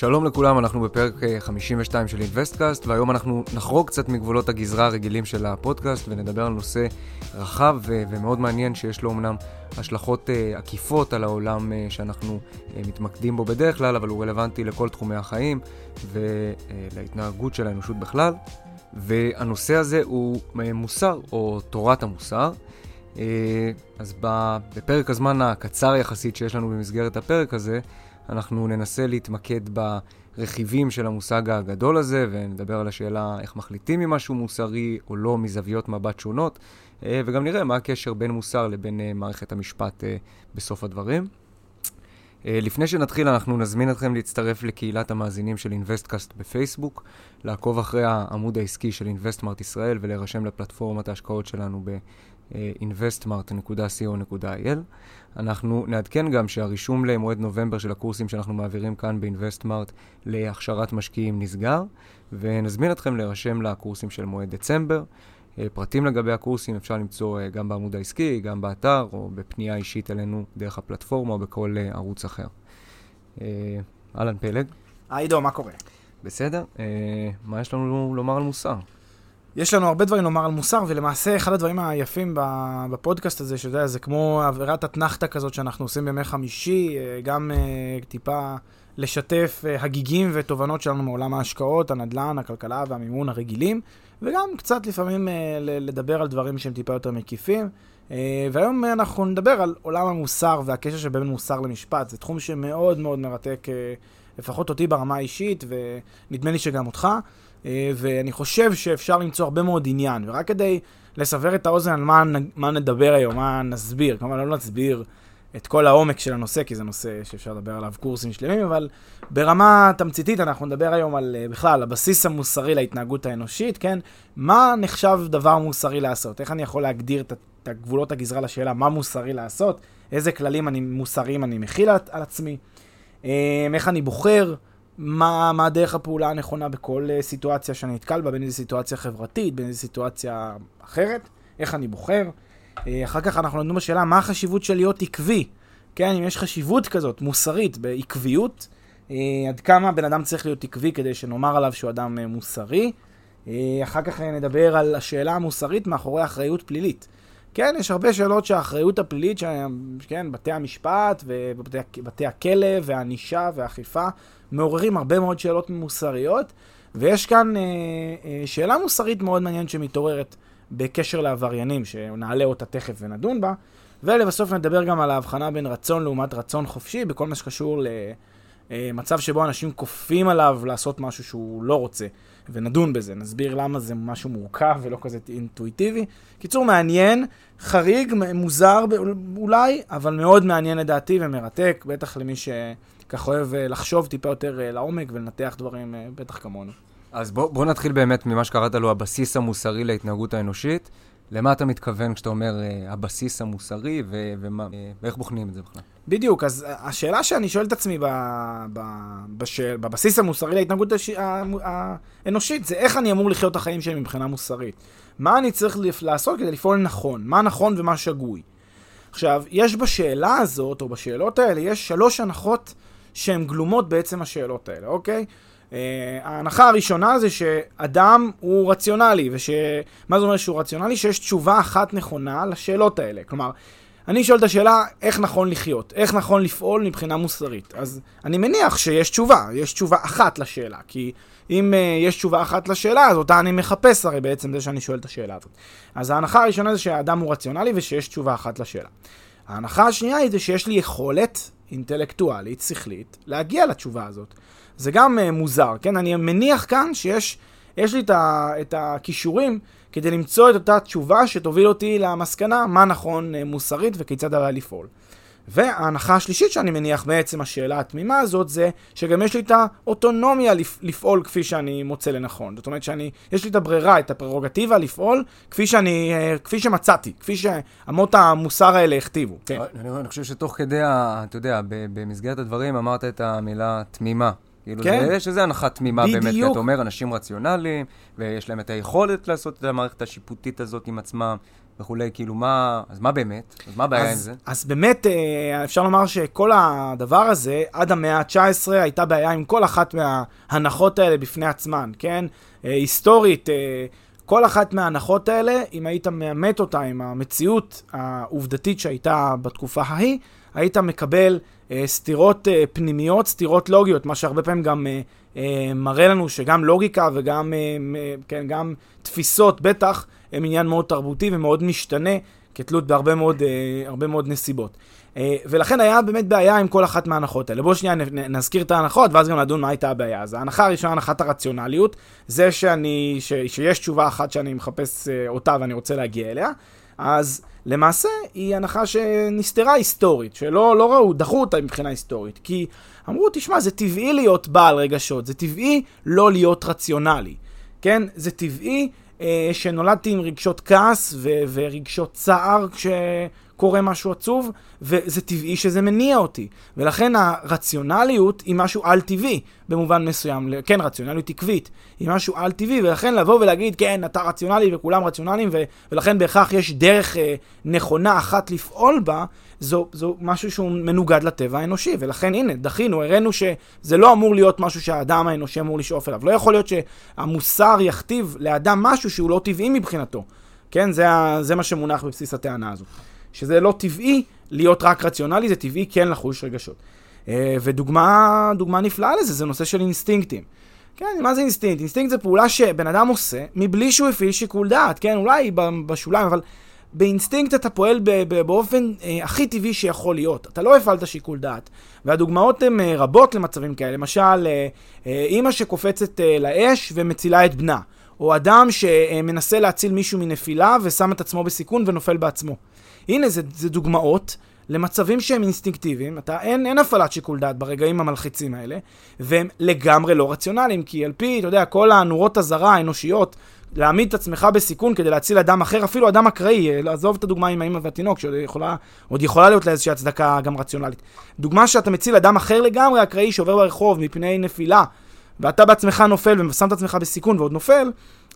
שלום לכולם, אנחנו בפרק 52 של אינוויסטקאסט, והיום אנחנו נחרוג קצת מגבולות הגזרה הרגילים של הפודקאסט ונדבר על נושא רחב ו- ומאוד מעניין שיש לו אמנם השלכות אה, עקיפות על העולם אה, שאנחנו אה, מתמקדים בו בדרך כלל, אבל הוא רלוונטי לכל תחומי החיים ולהתנהגות של האנושות בכלל. והנושא הזה הוא מוסר, או תורת המוסר. אז בפרק הזמן הקצר יחסית שיש לנו במסגרת הפרק הזה, אנחנו ננסה להתמקד ברכיבים של המושג הגדול הזה, ונדבר על השאלה איך מחליטים אם משהו מוסרי או לא מזוויות מבט שונות, אה, וגם נראה מה הקשר בין מוסר לבין אה, מערכת המשפט אה, בסוף הדברים. לפני שנתחיל, אנחנו נזמין אתכם להצטרף לקהילת המאזינים של אינוויסטקאסט בפייסבוק, לעקוב אחרי העמוד העסקי של אינוויסטמארט ישראל ולהירשם לפלטפורמת ההשקעות שלנו ב-investmart.co.il. אנחנו נעדכן גם שהרישום למועד נובמבר של הקורסים שאנחנו מעבירים כאן ב-investmart להכשרת משקיעים נסגר, ונזמין אתכם להירשם לקורסים של מועד דצמבר. אה, פרטים לגבי הקורסים אפשר למצוא אה, גם בעמוד העסקי, גם באתר, או בפנייה אישית אלינו דרך הפלטפורמה או בכל אה, ערוץ אחר. אהלן פלג. היי עידו, מה קורה? בסדר. מה יש לנו לומר על מוסר? יש לנו הרבה דברים לומר על מוסר, ולמעשה אחד הדברים היפים בפודקאסט הזה, שאתה יודע, זה כמו עבירת אתנחתא כזאת שאנחנו עושים בימי חמישי, אה, גם uh, טיפה לשתף uh, הגיגים ותובנות שלנו מעולם ההשקעות, הנדל"ן, הכלכלה והמימון הרגילים, וגם קצת לפעמים לדבר על דברים שהם טיפה יותר מקיפים. והיום אנחנו נדבר על עולם המוסר והקשר שבין מוסר למשפט. זה תחום שמאוד מאוד מרתק, לפחות אותי ברמה האישית, ונדמה לי שגם אותך. אה, ואני חושב שאפשר למצוא הרבה מאוד עניין, ורק כדי לסבר את האוזן על מה, מה נדבר היום, מה נסביר, כלומר לא נסביר את כל העומק של הנושא, כי זה נושא שאפשר לדבר עליו קורסים שלמים, אבל ברמה תמציתית אנחנו נדבר היום על אה, בכלל הבסיס המוסרי להתנהגות האנושית, כן? מה נחשב דבר מוסרי לעשות? איך אני יכול להגדיר את הגבולות הגזרה לשאלה מה מוסרי לעשות? איזה כללים אני, מוסריים אני מכיל על עצמי? אה, איך אני בוחר? מה, מה דרך הפעולה הנכונה בכל uh, סיטואציה שאני נתקל בה, בין איזו סיטואציה חברתית, בין איזו סיטואציה אחרת, איך אני בוחר. Uh, אחר כך אנחנו נדון בשאלה מה החשיבות של להיות עקבי. כן, אם יש חשיבות כזאת, מוסרית, בעקביות, uh, עד כמה בן אדם צריך להיות עקבי כדי שנאמר עליו שהוא אדם מוסרי. אחר כך נדבר על השאלה המוסרית מאחורי אחריות פלילית. כן, יש הרבה שאלות שהאחריות הפלילית, ש... כן, בתי המשפט ובתי הכלא והענישה והאכיפה מעוררים הרבה מאוד שאלות מוסריות, ויש כאן אה, אה, שאלה מוסרית מאוד מעניינת שמתעוררת בקשר לעבריינים, שנעלה אותה תכף ונדון בה, ולבסוף נדבר גם על ההבחנה בין רצון לעומת רצון חופשי, בכל מה שקשור למצב אה, שבו אנשים כופים עליו לעשות משהו שהוא לא רוצה. ונדון בזה, נסביר למה זה משהו מורכב ולא כזה אינטואיטיבי. קיצור, מעניין, חריג, מוזר אולי, אבל מאוד מעניין לדעתי ומרתק, בטח למי שככה אוהב אה, לחשוב טיפה יותר אה, לעומק ולנתח דברים, אה, בטח כמונו. אז בוא, בוא נתחיל באמת ממה שקראת לו הבסיס המוסרי להתנהגות האנושית. למה אתה מתכוון כשאתה אומר uh, הבסיס המוסרי, ו- ומה, uh, ואיך בוחנים את זה בכלל? בדיוק, אז השאלה שאני שואל את עצמי ב- ב- בשאל, בבסיס המוסרי להתנהגות הש- האנושית, זה איך אני אמור לחיות את החיים שלי מבחינה מוסרית. מה אני צריך לעשות כדי לפעול נכון? מה נכון ומה שגוי? עכשיו, יש בשאלה הזאת, או בשאלות האלה, יש שלוש הנחות שהן גלומות בעצם השאלות האלה, אוקיי? Uh, ההנחה הראשונה זה שאדם הוא רציונלי, ומה זה אומר שהוא רציונלי? שיש תשובה אחת נכונה לשאלות האלה. כלומר, אני שואל את השאלה, איך נכון לחיות? איך נכון לפעול מבחינה מוסרית? אז אני מניח שיש תשובה, יש תשובה אחת לשאלה, כי אם uh, יש תשובה אחת לשאלה, אז אותה אני מחפש הרי בעצם זה שאני שואל את השאלה הזאת. אז ההנחה הראשונה זה שהאדם הוא רציונלי ושיש תשובה אחת לשאלה. ההנחה השנייה היא זה שיש לי יכולת אינטלקטואלית, שכלית, להגיע לתשובה הזאת. זה גם uh, מוזר, כן? אני מניח כאן שיש יש לי את הכישורים כדי למצוא את אותה תשובה שתוביל אותי למסקנה מה נכון uh, מוסרית וכיצד עליי לפעול. וההנחה השלישית שאני מניח בעצם השאלה התמימה הזאת זה שגם יש לי את האוטונומיה לפ- לפעול כפי שאני מוצא לנכון. זאת אומרת שאני, יש לי את הברירה, את הפררוגטיבה לפעול כפי שאני, uh, כפי שמצאתי, כפי שאמות המוסר האלה הכתיבו. כן. אני, אני חושב שתוך כדי, אתה יודע, במסגרת הדברים אמרת את המילה תמימה. כאילו, כן. זה, שזה הנחה תמימה באמת, כי בדיוק. אתה אומר, אנשים רציונליים, ויש להם את היכולת לעשות את המערכת השיפוטית הזאת עם עצמם וכולי, כאילו, מה, אז מה באמת? אז מה הבעיה עם זה? אז באמת, אה, אפשר לומר שכל הדבר הזה, עד המאה ה-19 הייתה בעיה עם כל אחת מההנחות האלה בפני עצמן, כן? אה, היסטורית, אה, כל אחת מההנחות האלה, אם היית מאמת אותה עם המציאות העובדתית שהייתה בתקופה ההיא, היית מקבל סתירות אה, פנימיות, סתירות לוגיות, מה שהרבה פעמים גם אה, אה, מראה לנו שגם לוגיקה וגם אה, כן, גם תפיסות, בטח, הם עניין מאוד תרבותי ומאוד משתנה, כתלות בהרבה מאוד, אה, הרבה מאוד נסיבות. אה, ולכן היה באמת בעיה עם כל אחת מההנחות האלה. בואו שנייה נזכיר את ההנחות, ואז גם נדון מה הייתה הבעיה. אז ההנחה הראשונה, הנחת הרציונליות, זה שאני, ש, שיש תשובה אחת שאני מחפש אה, אותה ואני רוצה להגיע אליה. אז למעשה היא הנחה שנסתרה היסטורית, שלא לא ראו, דחו אותה מבחינה היסטורית. כי אמרו, תשמע, זה טבעי להיות בעל רגשות, זה טבעי לא להיות רציונלי. כן? זה טבעי אה, שנולדתי עם רגשות כעס ו- ורגשות צער כשקורה משהו עצוב, וזה טבעי שזה מניע אותי. ולכן הרציונליות היא משהו על-טבעי במובן מסוים. כן, רציונליות עקבית היא משהו על-טבעי, ולכן לבוא ולהגיד, כן, אתה רציונלי וכולם רציונליים, ו- ולכן בהכרח יש דרך אה, נכונה אחת לפעול בה, זו, זו משהו שהוא מנוגד לטבע האנושי, ולכן הנה, דחינו, הראינו שזה לא אמור להיות משהו שהאדם האנושי אמור לשאוף אליו. לא יכול להיות שהמוסר יכתיב לאדם משהו שהוא לא טבעי מבחינתו. כן, זה, זה מה שמונח בבסיס הטענה הזו. שזה לא טבעי להיות רק רציונלי, זה טבעי כן לחוש רגשות. אה, ודוגמה דוגמה נפלאה לזה, זה נושא של אינסטינקטים. כן, מה זה אינסטינקט? אינסטינקט זה פעולה שבן אדם עושה מבלי שהוא הפעיל שיקול דעת, כן, אולי בשוליים, אבל באינסטינקט אתה פועל באופן אה, הכי טבעי שיכול להיות. אתה לא הפעלת שיקול דעת. והדוגמאות הן אה, רבות למצבים כאלה. למשל, אה, אה, אימא שקופצת אה, לאש ומצילה את בנה. או אדם שמנסה להציל מישהו מנפילה ושם את עצמו בסיכון ונופל בעצמו. הנה, זה, זה דוגמאות למצבים שהם אינסטינקטיביים, אתה, אין, אין הפעלת שיקול דעת ברגעים המלחיצים האלה, והם לגמרי לא רציונליים, כי על פי, אתה יודע, כל הנורות אזהרה האנושיות, להעמיד את עצמך בסיכון כדי להציל אדם אחר, אפילו אדם אקראי, אה, לעזוב את הדוגמה עם האמא והתינוק, שעוד יכולה, יכולה להיות לה איזושהי הצדקה גם רציונלית. דוגמה שאתה מציל אדם אחר לגמרי, אקראי שעובר ברחוב מפני נפילה, ואתה בעצמך נופל ושם את עצמך בסיכון ועוד נופל,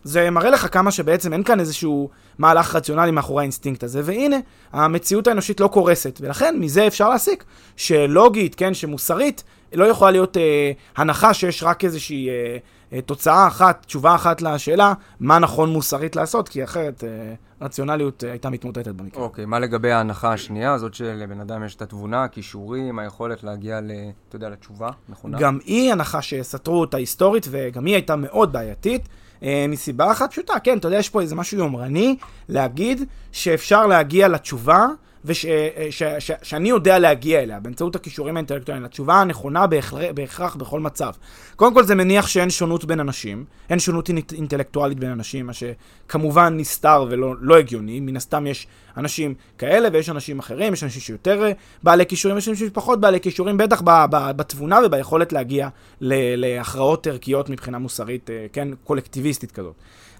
זה מראה לך כמה שבעצם אין כאן איזשהו מהלך רציונלי מאחורי האינסטינקט הזה, והנה, המציאות האנושית לא קורסת, ולכן מזה אפשר להסיק שלוגית, כן, שמוסרית, לא יכולה להיות אה, הנחה שיש רק איזושהי אה, אה, תוצאה אחת, תשובה אחת לשאלה, מה נכון מוסרית לעשות, כי אחרת אה, רציונליות אה, הייתה מתמוטטת במקרה. אוקיי, מה לגבי ההנחה השנייה, זאת שלבן אדם יש את התבונה, הכישורים, היכולת להגיע, ל, אתה יודע, לתשובה נכונה? גם היא הנחה שסתרו אותה היסטורית, וגם היא הייתה מאוד בעייתית. אה, מסיבה אחת פשוטה, כן, אתה יודע, יש פה איזה משהו יומרני להגיד שאפשר להגיע לתשובה, ושאני יודע להגיע אליה באמצעות הכישורים האינטלקטואליים, לתשובה הנכונה בהכרח, בהכרח בכל מצב. קודם כל זה מניח שאין שונות בין אנשים, אין שונות אינט- אינטלקטואלית בין אנשים, מה שכמובן נסתר ולא לא הגיוני, מן הסתם יש אנשים כאלה ויש אנשים אחרים, יש אנשים שיותר אה, בעלי כישורים, יש אנשים שפחות בעלי כישורים, בטח בתבונה וביכולת להגיע להכרעות ערכיות מבחינה מוסרית, אה, כן, קולקטיביסטית כזאת.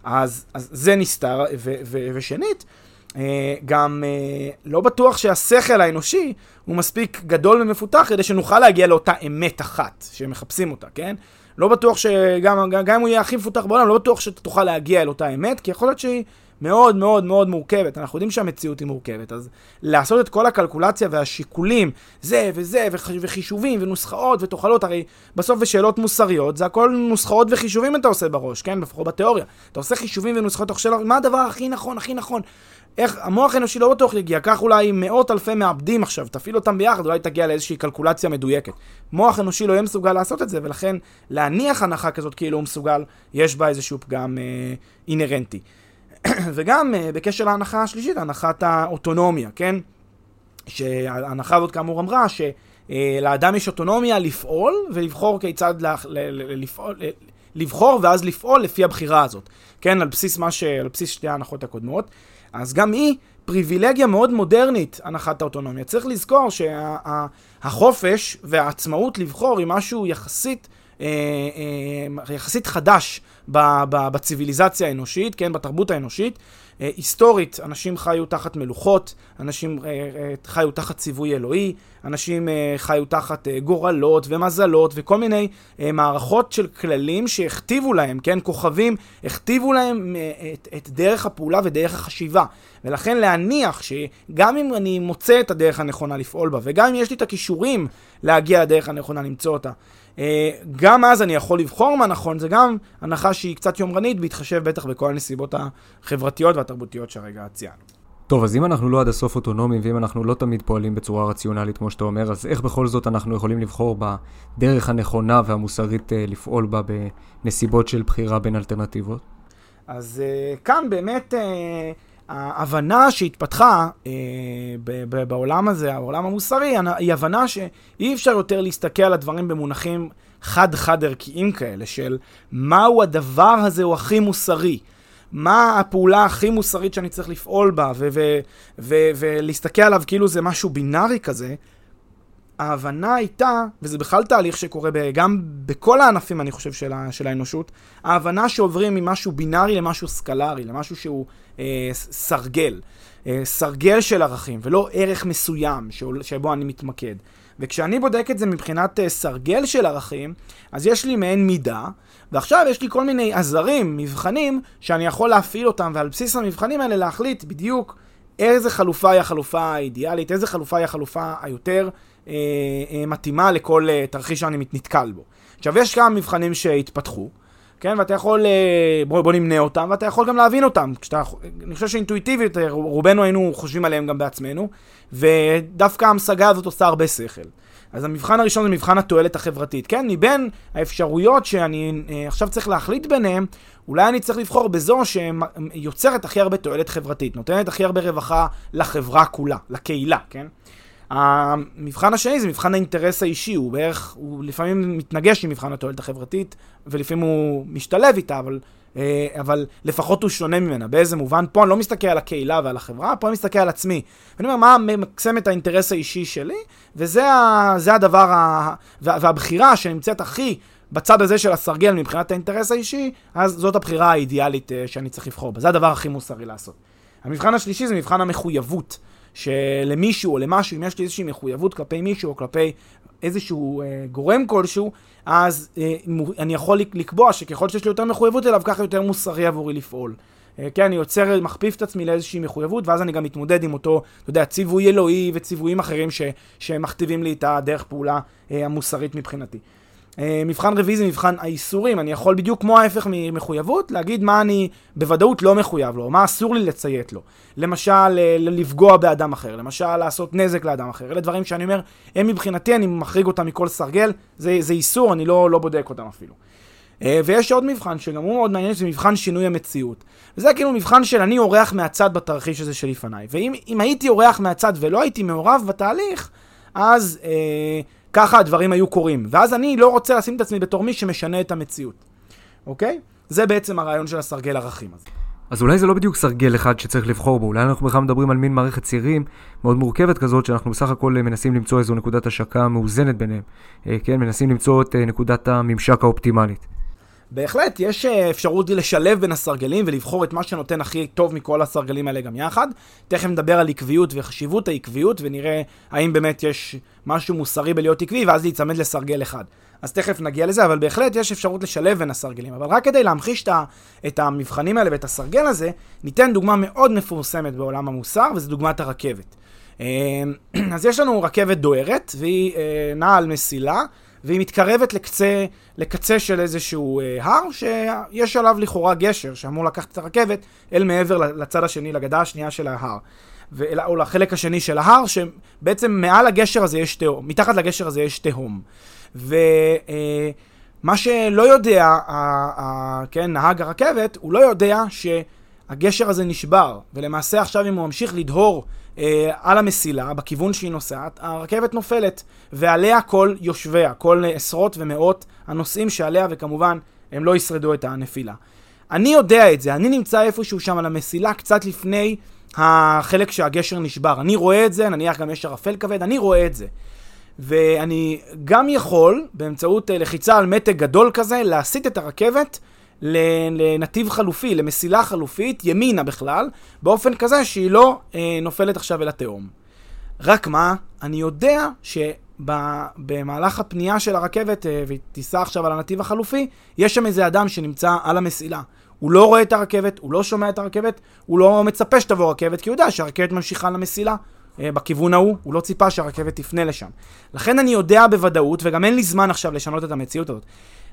אז, אז זה נסתר, ו- ו- ושנית, אה, גם אה, לא בטוח שהשכל האנושי הוא מספיק גדול ומפותח כדי שנוכל להגיע לאותה אמת אחת שמחפשים אותה, כן? לא בטוח שגם גם, גם אם הוא יהיה הכי מפותח בעולם, לא בטוח שאתה תוכל להגיע אל אותה אמת, כי יכול להיות שהיא מאוד מאוד מאוד מורכבת. אנחנו יודעים שהמציאות היא מורכבת, אז לעשות את כל הקלקולציה והשיקולים, זה וזה, וח, וחישובים ונוסחאות ותוחלות, הרי בסוף בשאלות מוסריות, זה הכל נוסחאות וחישובים אתה עושה בראש, כן? לפחות בתיאוריה. אתה עושה חישובים ונוסחאות, אתה חושב, מה הדבר הכי נכון, הכי נכון? איך, המוח האנושי לא בטוח יגיע, קח אולי מאות אלפי מעבדים עכשיו, תפעיל אותם ביחד, אולי תגיע לאיזושהי קלקולציה מדויקת. מוח אנושי לא יהיה מסוגל לעשות את זה, ולכן להניח הנחה כזאת כאילו הוא מסוגל, יש בה איזשהו פגם אה, אינהרנטי. וגם אה, בקשר להנחה השלישית, הנחת האוטונומיה, כן? שההנחה הזאת כאמור אמרה שלאדם יש אוטונומיה לפעול ולבחור כיצד לה, לפעול, לבחור ואז לפעול לפי הבחירה הזאת, כן? על בסיס, ש, על בסיס שתי ההנחות הקודמות. אז גם היא פריבילגיה מאוד מודרנית, הנחת האוטונומיה. צריך לזכור שהחופש והעצמאות לבחור היא משהו יחסית אה, אה, יחסית חדש בציוויליזציה האנושית, כן, בתרבות האנושית. אה, היסטורית, אנשים חיו תחת מלוכות, אנשים אה, אה, חיו תחת ציווי אלוהי, אנשים חיו תחת גורלות ומזלות וכל מיני מערכות של כללים שהכתיבו להם, כן, כוכבים, הכתיבו להם את, את דרך הפעולה ודרך החשיבה. ולכן להניח שגם אם אני מוצא את הדרך הנכונה לפעול בה, וגם אם יש לי את הכישורים להגיע לדרך הנכונה למצוא אותה, אה, גם אז אני יכול לבחור מה נכון, זה גם הנחה שהיא קצת יומרנית, בהתחשב בטח בכל הנסיבות החברתיות והתרבותיות שהרגע ציינו. טוב, אז אם אנחנו לא עד הסוף אוטונומיים, ואם אנחנו לא תמיד פועלים בצורה רציונלית, כמו שאתה אומר, אז איך בכל זאת אנחנו יכולים לבחור בדרך הנכונה והמוסרית אה, לפעול בה בנסיבות של בחירה בין אלטרנטיבות? אז uh, כאן באמת uh, ההבנה שהתפתחה אה, בעולם הזה, העולם המוסרי, היא הבנה שאי אפשר יותר להסתכל על הדברים במונחים חד-חד ערכיים כאלה, של מהו הדבר הזה הוא הכי מוסרי. מה הפעולה הכי מוסרית שאני צריך לפעול בה, ולהסתכל עליו כאילו זה משהו בינארי כזה, ההבנה הייתה, וזה בכלל תהליך שקורה ב, גם בכל הענפים, אני חושב, של, ה, של האנושות, ההבנה שעוברים ממשהו בינארי למשהו סקלרי, למשהו שהוא אה, סרגל. אה, סרגל של ערכים, ולא ערך מסוים שבו אני מתמקד. וכשאני בודק את זה מבחינת אה, סרגל של ערכים, אז יש לי מעין מידה, ועכשיו יש לי כל מיני עזרים, מבחנים, שאני יכול להפעיל אותם, ועל בסיס המבחנים האלה להחליט בדיוק איזה חלופה היא החלופה האידיאלית, איזה חלופה היא החלופה היותר מתאימה לכל אה, תרחיש שאני נתקל בו. עכשיו, יש כמה מבחנים שהתפתחו, כן, ואתה יכול, אה, בוא, בוא נמנה אותם, ואתה יכול גם להבין אותם. כשאתה, אני חושב שאינטואיטיבית, אה, רובנו היינו חושבים עליהם גם בעצמנו, ודווקא ההמשגה הזאת עושה הרבה שכל. אז המבחן הראשון זה מבחן התועלת החברתית, כן? מבין האפשרויות שאני אה, עכשיו צריך להחליט ביניהם, אולי אני צריך לבחור בזו שיוצרת הכי הרבה תועלת חברתית, נותנת הכי הרבה רווחה לחברה כולה, לקהילה, כן? המבחן השני זה מבחן האינטרס האישי, הוא בערך, הוא לפעמים מתנגש עם מבחן התועלת החברתית, ולפעמים הוא משתלב איתה, אבל, אה, אבל לפחות הוא שונה ממנה. באיזה מובן? פה אני לא מסתכל על הקהילה ועל החברה, פה אני מסתכל על עצמי. ואני אומר, מה ממקסם את האינטרס האישי שלי? וזה ה, הדבר, ה, וה, והבחירה שנמצאת הכי בצד הזה של הסרגל מבחינת האינטרס האישי, אז זאת הבחירה האידיאלית אה, שאני צריך לבחור בה. זה הדבר הכי מוסרי לעשות. המבחן השלישי זה מבחן המחויבות. שלמישהו או למשהו, אם יש לי איזושהי מחויבות כלפי מישהו או כלפי איזשהו אה, גורם כלשהו, אז אה, אני יכול לקבוע שככל שיש לי יותר מחויבות אליו, ככה יותר מוסרי עבורי לפעול. אה, כן, אני יוצר, מכפיף את עצמי לאיזושהי מחויבות, ואז אני גם מתמודד עם אותו, אתה יודע, ציווי אלוהי וציוויים אחרים ש, שמכתיבים לי את הדרך פעולה אה, המוסרית מבחינתי. אה, מבחן רביעי זה מבחן האיסורים, אני יכול בדיוק כמו ההפך ממחויבות, להגיד מה אני בוודאות לא מחויב לו, מה אסור לי לציית לו. למשל, אה, לפגוע באדם אחר, למשל, לעשות נזק לאדם אחר. אלה דברים שאני אומר, הם מבחינתי, אני מחריג אותם מכל סרגל, זה, זה איסור, אני לא, לא בודק אותם אפילו. אה, ויש עוד מבחן שגם הוא מאוד מעניין, זה מבחן שינוי המציאות. וזה כאילו מבחן של אני אורח מהצד בתרחיש הזה שלפניי. ואם הייתי אורח מהצד ולא הייתי מעורב בתהליך, אז... אה, ככה הדברים היו קורים. ואז אני לא רוצה לשים את עצמי בתור מי שמשנה את המציאות, אוקיי? זה בעצם הרעיון של הסרגל ערכים הזה. אז אולי זה לא בדיוק סרגל אחד שצריך לבחור בו, אולי אנחנו בכלל מדברים על מין מערכת צירים מאוד מורכבת כזאת, שאנחנו בסך הכל מנסים למצוא איזו נקודת השקה מאוזנת ביניהם. אה, כן, מנסים למצוא את אה, נקודת הממשק האופטימלית. בהחלט, יש אה, אפשרות לשלב בין הסרגלים ולבחור את מה שנותן הכי טוב מכל הסרגלים האלה גם יחד. תכף נדבר על עקביות וחשיבות העקביות, ונראה האם באמת יש משהו מוסרי בלהיות עקבי, ואז להיצמד לסרגל אחד. אז תכף נגיע לזה, אבל בהחלט יש אפשרות לשלב בין הסרגלים. אבל רק כדי להמחיש את המבחנים האלה ואת הסרגל הזה, ניתן דוגמה מאוד מפורסמת בעולם המוסר, וזו דוגמת הרכבת. אה, אז יש לנו רכבת דוהרת, והיא אה, נעה על מסילה. והיא מתקרבת לקצה, לקצה של איזשהו אה, הר, שיש עליו לכאורה גשר שאמור לקחת את הרכבת אל מעבר לצד השני, לגדה השנייה של ההר. ו- או לחלק השני של ההר, שבעצם מעל הגשר הזה יש תהום, מתחת לגשר הזה יש תהום. ומה אה, שלא יודע, ה- ה- כן, נהג הרכבת, הוא לא יודע שהגשר הזה נשבר, ולמעשה עכשיו אם הוא ממשיך לדהור אה, על המסילה, בכיוון שהיא נוסעת, הרכבת נופלת, ועליה כל יושביה, כל עשרות ומאות הנוסעים שעליה, וכמובן, הם לא ישרדו את הנפילה. אני יודע את זה, אני נמצא איפשהו שם על המסילה, קצת לפני החלק שהגשר נשבר. אני רואה את זה, נניח גם יש ערפל כבד, אני רואה את זה. ואני גם יכול, באמצעות אה, לחיצה על מתג גדול כזה, להסיט את הרכבת לנתיב חלופי, למסילה חלופית, ימינה בכלל, באופן כזה שהיא לא אה, נופלת עכשיו אל התהום. רק מה, אני יודע שבמהלך הפנייה של הרכבת, אה, והיא תיסע עכשיו על הנתיב החלופי, יש שם איזה אדם שנמצא על המסילה. הוא לא רואה את הרכבת, הוא לא שומע את הרכבת, הוא לא מצפה שתבוא רכבת, כי הוא יודע שהרכבת ממשיכה למסילה. אה, בכיוון ההוא, הוא לא ציפה שהרכבת תפנה לשם. לכן אני יודע בוודאות, וגם אין לי זמן עכשיו לשנות את המציאות הזאת,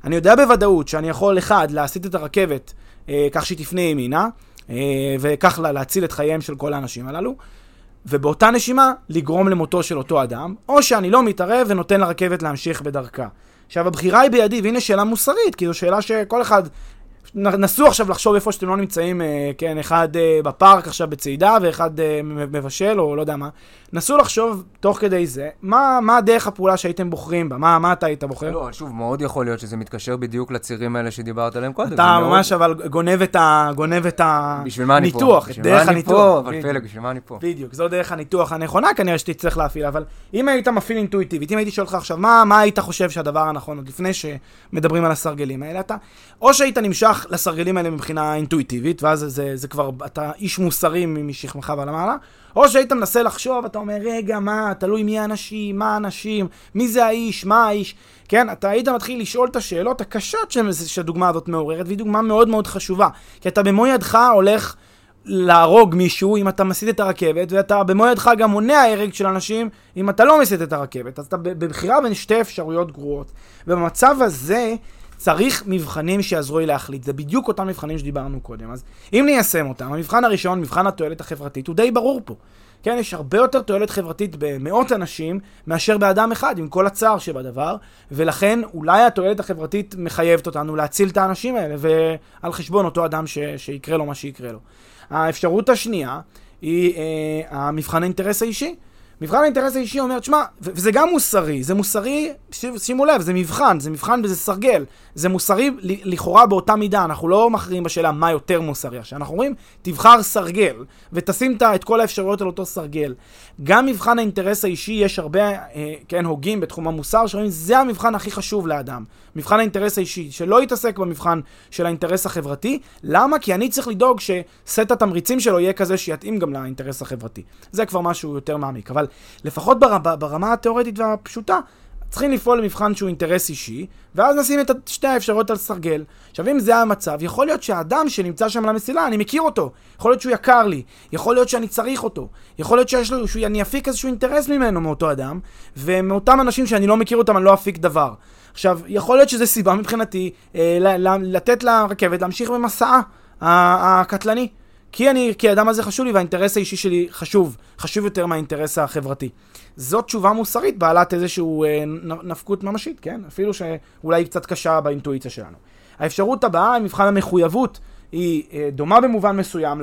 אני יודע בוודאות שאני יכול, אחד, להסיט את הרכבת אה, כך שהיא תפנה ימינה, אה, וכך לה, להציל את חייהם של כל האנשים הללו, ובאותה נשימה, לגרום למותו של אותו אדם, או שאני לא מתערב ונותן לרכבת להמשיך בדרכה. עכשיו, הבחירה היא בידי, והנה שאלה מוסרית, כי זו שאלה שכל אחד נסו עכשיו לחשוב איפה שאתם לא נמצאים, אה, כן, אחד אה, בפארק עכשיו בצעידה ואחד אה, מבשל או לא יודע מה. נסו לחשוב תוך כדי זה, מה, מה הדרך הפעולה שהייתם בוחרים בה? מה, מה אתה היית בוחר? לא, שוב, מאוד יכול להיות שזה מתקשר בדיוק לצירים האלה שדיברת עליהם קודם. אתה ממש מאוד... אבל גונב את, ה, גונב את הניתוח, את דרך הניתוח. פה, אבל פלג, בשביל מה אני פה? בדיוק, זו דרך הניתוח הנכונה כנראה שתצטרך להפעיל, אבל אם היית מפעיל אינטואיטיבית, אם הייתי שואל אותך עכשיו, מה, מה היית חושב שהדבר הנכון עוד לפני שמדברים על הסרגלים האלה, אתה, או שהיית נמשך לסרגלים האלה מבחינה אינטואיטיבית, ואז זה, זה, זה כבר, אתה איש מוסרי משכמך ומעלה, או שהיית מנסה לחשוב, אתה אומר, רגע, מה, תלוי מי האנשים, מה האנשים, מי זה האיש, מה האיש, כן? אתה היית מתחיל לשאול את השאלות הקשות שהדוגמה הזאת מעוררת, והיא דוגמה מאוד מאוד חשובה. כי אתה במו ידך הולך להרוג מישהו אם אתה מסיט את הרכבת, ואתה במו ידך גם מונע הרג של אנשים אם אתה לא מסיט את הרכבת. אז אתה בבחירה בין שתי אפשרויות גרועות. ובמצב הזה... צריך מבחנים שיעזרו לי להחליט. זה בדיוק אותם מבחנים שדיברנו קודם. אז אם ניישם אותם, המבחן הראשון, מבחן התועלת החברתית, הוא די ברור פה. כן, יש הרבה יותר תועלת חברתית במאות אנשים מאשר באדם אחד, עם כל הצער שבדבר, ולכן אולי התועלת החברתית מחייבת אותנו להציל את האנשים האלה, ועל חשבון אותו אדם ש... שיקרה לו מה שיקרה לו. האפשרות השנייה היא אה, המבחן האינטרס האישי. מבחן האינטרס האישי אומר, תשמע, וזה גם מוסרי, זה מוסרי, שימו לב, זה מבחן, זה מבחן וזה סרגל. זה מוסרי לכאורה באותה מידה, אנחנו לא מכריעים בשאלה מה יותר מוסרי. עכשיו, אנחנו אומרים, תבחר סרגל, ותשים את כל האפשרויות על אותו סרגל. גם מבחן האינטרס האישי, יש הרבה, אה, כן, הוגים בתחום המוסר, שאומרים, זה המבחן הכי חשוב לאדם. מבחן האינטרס האישי, שלא יתעסק במבחן של האינטרס החברתי. למה? כי אני צריך לדאוג שסט התמריצים שלו יהיה כזה שיתאים גם לאינטרס החברתי. זה כבר משהו יותר מעמיק. אבל לפחות ברמה, ברמה התיאורטית והפשוטה, צריכים לפעול למבחן שהוא אינטרס אישי, ואז נשים את שתי האפשרויות על סרגל. עכשיו, אם זה המצב, יכול להיות שהאדם שנמצא שם על המסילה, אני מכיר אותו. יכול להיות שהוא יקר לי, יכול להיות שאני צריך אותו, יכול להיות שיש לו, שאני אפיק איזשהו אינטרס ממנו, מאותו אדם, ומאותם אנשים שאני לא מכיר אותם, אני לא אפיק דבר. עכשיו, יכול להיות שזו סיבה מבחינתי אה, לתת לרכבת להמשיך במסעה הקטלני. כי אני, כי האדם הזה חשוב לי והאינטרס האישי שלי חשוב, חשוב יותר מהאינטרס החברתי. זאת תשובה מוסרית בעלת איזושהי אה, נפקות ממשית, כן? אפילו שאולי היא קצת קשה באינטואיציה שלנו. האפשרות הבאה, מבחן המחויבות, היא אה, דומה במובן מסוים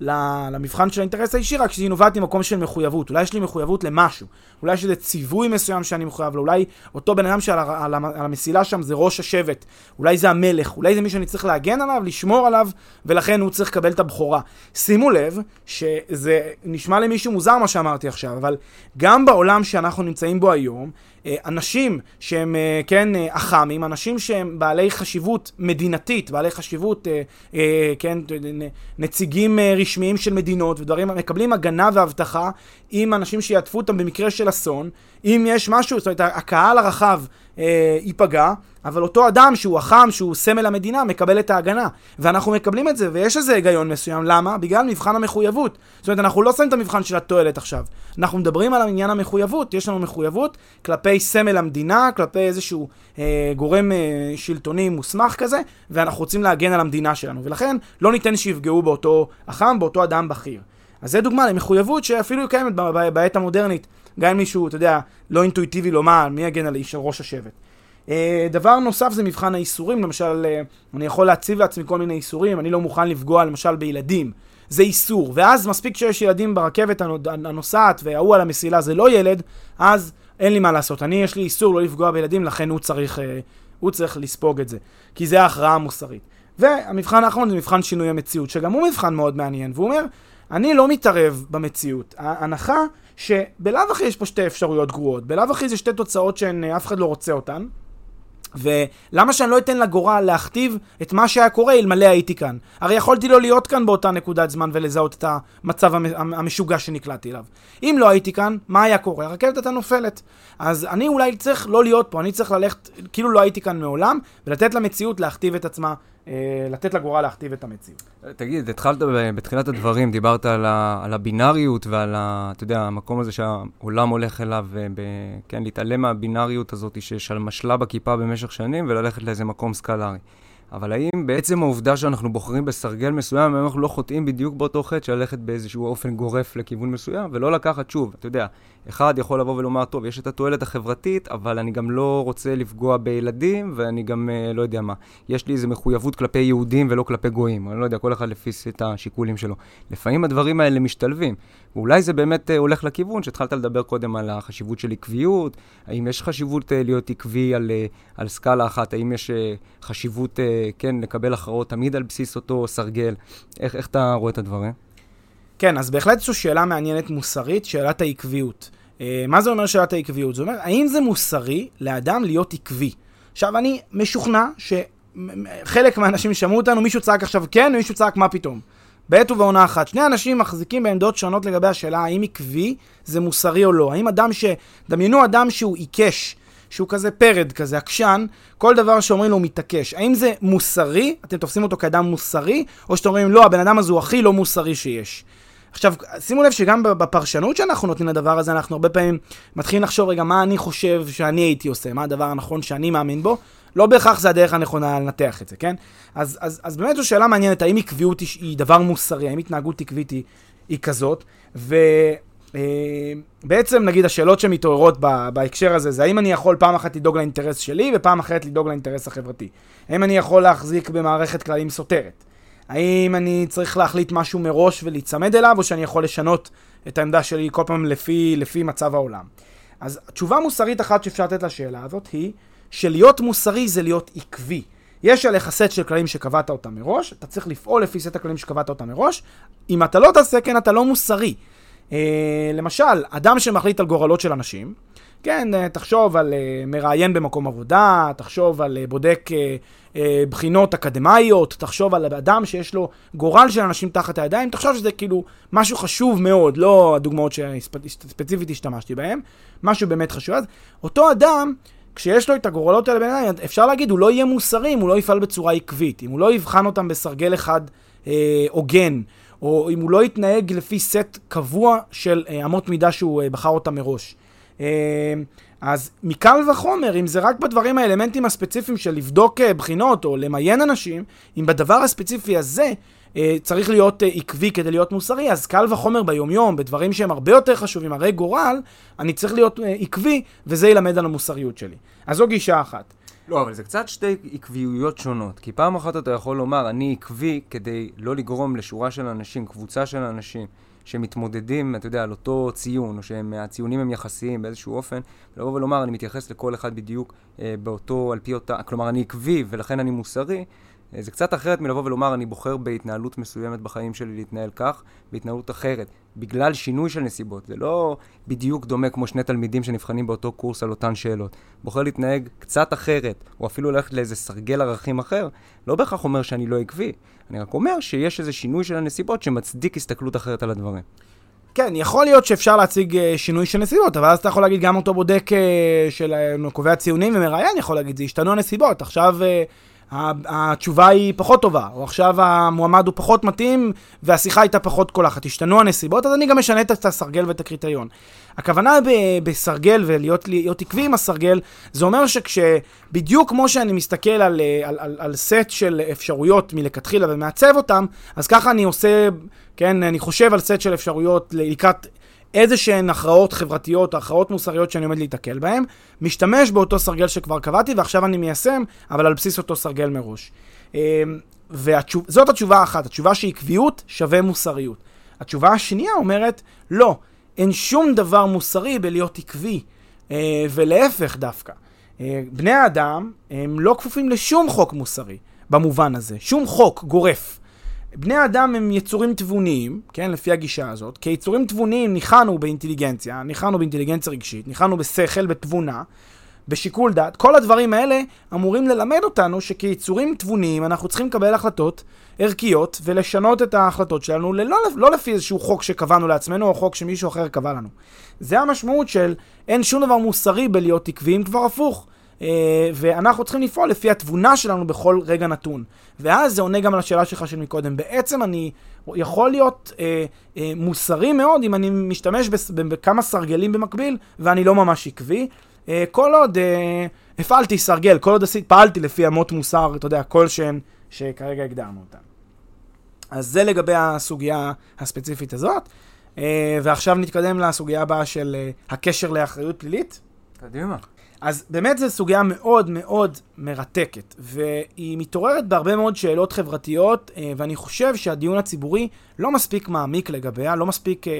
למבחן של האינטרס האישי, רק שהיא נובעת ממקום של מחויבות. אולי יש לי מחויבות למשהו. אולי יש איזה ציווי מסוים שאני מחויב לו. אולי אותו בן אדם שעל על, על המסילה שם זה ראש השבט. אולי זה המלך. אולי זה מי שאני צריך להגן עליו, לשמור עליו, ולכן הוא צריך לקבל את הבכורה. שימו לב שזה נשמע למישהו מוזר מה שאמרתי עכשיו, אבל גם בעולם שאנחנו נמצאים בו היום, אה, אנשים שהם, אה, כן, אה, אח"מים, אנשים שהם בעלי חשיבות מדינתית, בעלי חשיבות, כן, נציגים רשמיים של מדינות ודברים, מקבלים הגנה ואבטחה עם אנשים שיעטפו אותם במקרה של אסון. אם יש משהו, זאת אומרת, הקהל הרחב אה, ייפגע, אבל אותו אדם שהוא החם, שהוא סמל המדינה, מקבל את ההגנה. ואנחנו מקבלים את זה, ויש איזה היגיון מסוים. למה? בגלל מבחן המחויבות. זאת אומרת, אנחנו לא שמים את המבחן של התועלת עכשיו. אנחנו מדברים על עניין המחויבות. יש לנו מחויבות כלפי סמל המדינה, כלפי איזשהו אה, גורם אה, שלטוני מוסמך כזה, ואנחנו רוצים להגן על המדינה שלנו. ולכן, לא ניתן שיפגעו באותו החם, באותו אדם בכיר. אז זה דוגמה למחויבות שאפילו קיימת בעת המודרנית. גם אם מישהו, אתה יודע, לא אינטואיטיבי לומר מי יגן על איש, ראש השבט. Uh, דבר נוסף זה מבחן האיסורים, למשל, uh, אני יכול להציב לעצמי כל מיני איסורים, אני לא מוכן לפגוע למשל בילדים, זה איסור, ואז מספיק שיש ילדים ברכבת הנוסעת וההוא על המסילה זה לא ילד, אז אין לי מה לעשות, אני יש לי איסור לא לפגוע בילדים, לכן הוא צריך, uh, הוא צריך לספוג את זה, כי זה ההכרעה המוסרית. והמבחן האחרון זה מבחן שינוי המציאות, שגם הוא מבחן מאוד מעניין, והוא אומר, אני לא מתערב במציאות. ההנחה שבלאו הכי יש פה שתי אפשרויות גרועות, בלאו הכי זה שתי תוצאות שאף אחד לא רוצה אותן. ולמה שאני לא אתן לגורל להכתיב את מה שהיה קורה אלמלא הייתי כאן? הרי יכולתי לא להיות כאן באותה נקודת זמן ולזהות את המצב המשוגע שנקלעתי אליו. אם לא הייתי כאן, מה היה קורה? הרכבת הייתה נופלת. אז אני אולי צריך לא להיות פה, אני צריך ללכת כאילו לא הייתי כאן מעולם, ולתת למציאות להכתיב את עצמה אה, לתת לגורל להכתיב את המציאות. תגיד, התחלת בתחילת הדברים, דיברת על, ה, על הבינאריות ועל, ה, אתה יודע, המקום הזה שהעולם הולך אליו, ב, כן, להתעלם מהבינאריות הזאת שמשלה בכיפה במשך שנים וללכת לאיזה מקום סקלרי. אבל האם בעצם העובדה שאנחנו בוחרים בסרגל מסוים, האם אנחנו לא חוטאים בדיוק באותו חטא של ללכת באיזשהו אופן גורף לכיוון מסוים, ולא לקחת, שוב, אתה יודע, אחד יכול לבוא ולומר, טוב, יש את התועלת החברתית, אבל אני גם לא רוצה לפגוע בילדים, ואני גם אה, לא יודע מה. יש לי איזו מחויבות כלפי יהודים ולא כלפי גויים. אני לא יודע, כל אחד לפי את השיקולים שלו. לפעמים הדברים האלה משתלבים. ואולי זה באמת אה, הולך לכיוון שהתחלת לדבר קודם על החשיבות של עקביות, האם יש חשיבות אה, להיות עקבי על, אה, על סקאלה אחת, האם יש אה, חשיבות, אה, כן, לקבל הכרעות תמיד על בסיס אותו סרגל. איך, איך אתה רואה את הדברים? כן, אז בהחלט זו שאלה מעניינת מוסרית, שאלת העקביות. אה, מה זה אומר שאלת העקביות? זה אומר, האם זה מוסרי לאדם להיות עקבי? עכשיו, אני משוכנע שחלק מהאנשים שמעו אותנו, מישהו צעק עכשיו כן, ומישהו צעק מה פתאום. בעת ובעונה אחת. שני אנשים מחזיקים בעמדות שונות לגבי השאלה האם עקבי זה מוסרי או לא. האם אדם ש... דמיינו אדם שהוא עיקש, שהוא כזה פרד, כזה עקשן, כל דבר שאומרים לו הוא מתעקש. האם זה מוסרי? אתם תופסים אותו כאדם מוסרי? או שאתם אומרים, לא, הבן אדם הזה הוא הכי לא מוסרי שיש. עכשיו, שימו לב שגם בפרשנות שאנחנו נותנים לדבר הזה, אנחנו הרבה פעמים מתחילים לחשוב, רגע, מה אני חושב שאני הייתי עושה, מה הדבר הנכון שאני מאמין בו, לא בהכרח זה הדרך הנכונה לנתח את זה, כן? אז, אז, אז באמת זו שאלה מעניינת, האם עקביות היא, היא דבר מוסרי, האם התנהגות עקבית היא, היא כזאת, ובעצם אה, נגיד השאלות שמתעוררות בהקשר הזה, זה האם אני יכול פעם אחת לדאוג לאינטרס שלי ופעם אחרת לדאוג לאינטרס החברתי? האם אני יכול להחזיק במערכת כללים סותרת? האם אני צריך להחליט משהו מראש ולהיצמד אליו, או שאני יכול לשנות את העמדה שלי כל פעם לפי, לפי מצב העולם? אז תשובה מוסרית אחת שאפשר לתת לשאלה הזאת היא שלהיות מוסרי זה להיות עקבי. יש עליך סט של כללים שקבעת אותם מראש, אתה צריך לפעול לפי סט הכללים שקבעת אותם מראש. אם אתה לא תעשה כן, אתה לא מוסרי. אה, למשל, אדם שמחליט על גורלות של אנשים, כן, אה, תחשוב על uh, מראיין במקום עבודה, תחשוב על uh, בודק בחינות אקדמאיות, תחשוב על אדם שיש לו גורל של אנשים תחת הידיים, תחשוב שזה כאילו משהו חשוב מאוד, לא הדוגמאות שספציפית השתמשתי בהן, משהו באמת חשוב. אז אותו אדם, כשיש לו את הגורלות האלה בעיניים, אפשר להגיד, הוא לא יהיה מוסרי אם הוא לא יפעל בצורה עקבית, אם הוא לא יבחן אותם בסרגל אחד הוגן, או אם הוא לא יתנהג לפי סט קבוע של אמות מידה שהוא בחר אותם מראש. אמ, אז מקל וחומר, אם זה רק בדברים האלמנטים הספציפיים של לבדוק אה, בחינות או למיין אנשים, אם בדבר הספציפי הזה אה, צריך להיות אה, עקבי כדי להיות מוסרי, אז קל וחומר ביומיום, בדברים שהם הרבה יותר חשובים, הרי גורל, אני צריך להיות עקבי, וזה ילמד על המוסריות שלי. אז זו גישה אחת. לא, אבל זה קצת שתי עקביויות שונות. כי פעם אחת אתה יכול לומר, אני עקבי כדי לא לגרום לשורה של אנשים, קבוצה של אנשים, שמתמודדים, אתה יודע, על אותו ציון, או שהציונים הם יחסיים באיזשהו אופן, לבוא ולומר, אני מתייחס לכל אחד בדיוק אה, באותו, על פי אותה, כלומר, אני עקבי ולכן אני מוסרי, זה קצת אחרת מלבוא ולומר, אני בוחר בהתנהלות מסוימת בחיים שלי להתנהל כך, בהתנהלות אחרת, בגלל שינוי של נסיבות. זה לא בדיוק דומה כמו שני תלמידים שנבחנים באותו קורס על אותן שאלות. בוחר להתנהג קצת אחרת, או אפילו ללכת לאיזה סרגל ערכים אחר, לא בהכרח אומר שאני לא עקבי. אני רק אומר שיש איזה שינוי של הנסיבות שמצדיק הסתכלות אחרת על הדברים. כן, יכול להיות שאפשר להציג אה, שינוי של נסיבות, אבל אז אתה יכול להגיד גם אותו בודק אה, של קובע ציונים ומראיין יכול להגיד, זה השתנו הנסיבות. עכשיו התשובה היא פחות טובה, או עכשיו המועמד הוא פחות מתאים והשיחה הייתה פחות קולחת. השתנו הנסיבות, אז אני גם משנה את הסרגל ואת הקריטריון. הכוונה ב- בסרגל ולהיות עקבי עם הסרגל, זה אומר שכשבדיוק כמו שאני מסתכל על, על, על, על סט של אפשרויות מלכתחילה ומעצב אותם, אז ככה אני עושה, כן, אני חושב על סט של אפשרויות לקראת איזה שהן הכרעות חברתיות, הכרעות מוסריות שאני עומד להיתקל בהן, משתמש באותו סרגל שכבר קבעתי ועכשיו אני מיישם, אבל על בסיס אותו סרגל מראש. אמ, וזאת התשובה האחת, התשובה שעקביות שווה מוסריות. התשובה השנייה אומרת, לא, אין שום דבר מוסרי בלהיות עקבי, אה, ולהפך דווקא. אה, בני האדם הם לא כפופים לשום חוק מוסרי במובן הזה, שום חוק גורף. בני אדם הם יצורים תבוניים, כן, לפי הגישה הזאת. כיצורים תבוניים ניחנו באינטליגנציה, ניחנו באינטליגנציה רגשית, ניחנו בשכל, בתבונה, בשיקול דעת. כל הדברים האלה אמורים ללמד אותנו שכיצורים תבוניים אנחנו צריכים לקבל החלטות ערכיות ולשנות את ההחלטות שלנו ללא, לא לפי איזשהו חוק שקבענו לעצמנו או חוק שמישהו אחר קבע לנו. זה המשמעות של אין שום דבר מוסרי בלהיות עקביים, כבר הפוך. אה, ואנחנו צריכים לפעול לפי התבונה שלנו בכל רגע נתון. ואז זה עונה גם על השאלה שלך של מקודם. בעצם אני יכול להיות אה, אה, מוסרי מאוד אם אני משתמש בכמה סרגלים במקביל ואני לא ממש עקבי. אה, כל עוד אה, הפעלתי סרגל, כל עוד עשית, פעלתי לפי אמות מוסר, אתה יודע, כלשהן שכרגע הגדרנו אותן. אז זה לגבי הסוגיה הספציפית הזאת. אה, ועכשיו נתקדם לסוגיה הבאה של אה, הקשר לאחריות פלילית. קדימה. אז באמת זו סוגיה מאוד מאוד מרתקת, והיא מתעוררת בהרבה מאוד שאלות חברתיות, אה, ואני חושב שהדיון הציבורי לא מספיק מעמיק לגביה, לא מספיק אה,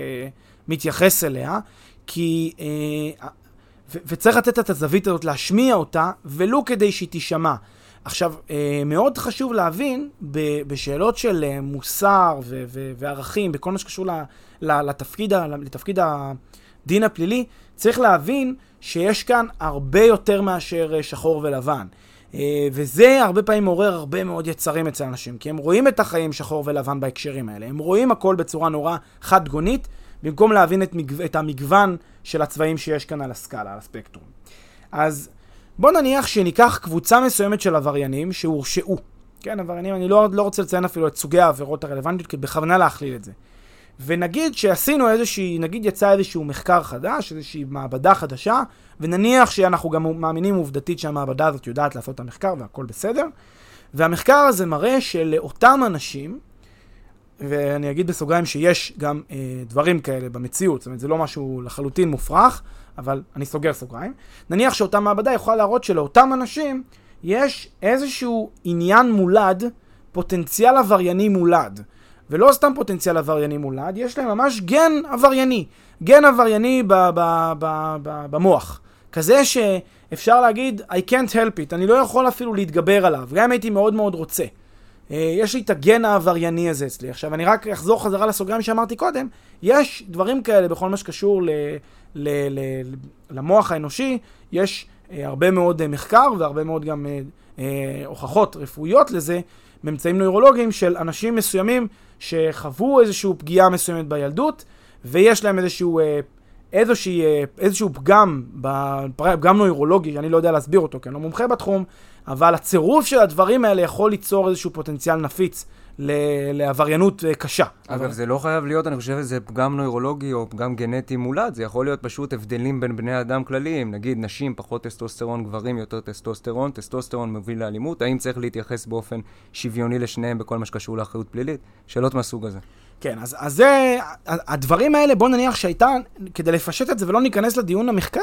מתייחס אליה, כי... אה, ו- וצריך לתת את הזווית הזאת, להשמיע אותה, ולו כדי שהיא תישמע. עכשיו, מאוד חשוב להבין ב- בשאלות של מוסר ו- ו- וערכים, בכל מה שקשור ל- ל- לתפקיד, ה- לתפקיד הדין הפלילי, צריך להבין שיש כאן הרבה יותר מאשר אה, שחור ולבן. אה, וזה הרבה פעמים מעורר הרבה מאוד יצרים אצל אנשים, כי הם רואים את החיים שחור ולבן בהקשרים האלה. הם רואים הכל בצורה נורא חד-גונית, במקום להבין את, מגו... את המגוון של הצבעים שיש כאן על הסקאלה, על הספקטרום. אז בוא נניח שניקח קבוצה מסוימת של עבריינים שהורשעו. כן, עבריינים, אני לא, לא רוצה לציין אפילו את סוגי העבירות הרלוונטיות, כי בכוונה להכליל את זה. ונגיד שעשינו איזושהי, נגיד יצא איזשהו מחקר חדש, איזושהי מעבדה חדשה, ונניח שאנחנו גם מאמינים עובדתית שהמעבדה הזאת יודעת לעשות את המחקר והכל בסדר, והמחקר הזה מראה שלאותם אנשים, ואני אגיד בסוגריים שיש גם אה, דברים כאלה במציאות, זאת אומרת זה לא משהו לחלוטין מופרך, אבל אני סוגר סוגריים, נניח שאותה מעבדה יכולה להראות שלאותם אנשים יש איזשהו עניין מולד, פוטנציאל עברייני מולד. ולא סתם פוטנציאל עברייני מולד, יש להם ממש גן עברייני. גן עברייני ב- ב- ב- ב- במוח. כזה שאפשר להגיד, I can't help it, אני לא יכול אפילו להתגבר עליו, גם אם הייתי מאוד מאוד רוצה. אה, יש לי את הגן העברייני הזה אצלי. עכשיו, אני רק אחזור חזרה לסוגריים שאמרתי קודם, יש דברים כאלה בכל מה שקשור ל- ל- ל- למוח האנושי, יש אה, הרבה מאוד אה, מחקר והרבה מאוד גם הוכחות רפואיות לזה, ממצאים נוירולוגיים של אנשים מסוימים שחוו איזושהי פגיעה מסוימת בילדות, ויש להם איזשהו, אה, איזושהי, אה, איזשהו פגם, פגם נוירולוגי, שאני לא יודע להסביר אותו, כי אני לא מומחה בתחום, אבל הצירוף של הדברים האלה יכול ליצור איזשהו פוטנציאל נפיץ לעבריינות אה, קשה. אגב, אבל... זה לא חייב להיות, אני חושב, שזה פגם נוירולוגי או פגם גנטי מולד, זה יכול להיות פשוט הבדלים בין בני אדם כלליים. נגיד, נשים פחות טסטוסטרון, גברים יותר טסטוסטרון, טסטוסטרון מוביל לאלימות, האם צריך להתייחס באופן שוויוני לשניהם בכל מה שקשור לאחריות פלילית? שאלות מהסוג הזה. כן, אז, אז זה, הדברים האלה, בוא נניח שהייתה, כדי לפשט את זה ולא ניכנס לדיון המחקרי,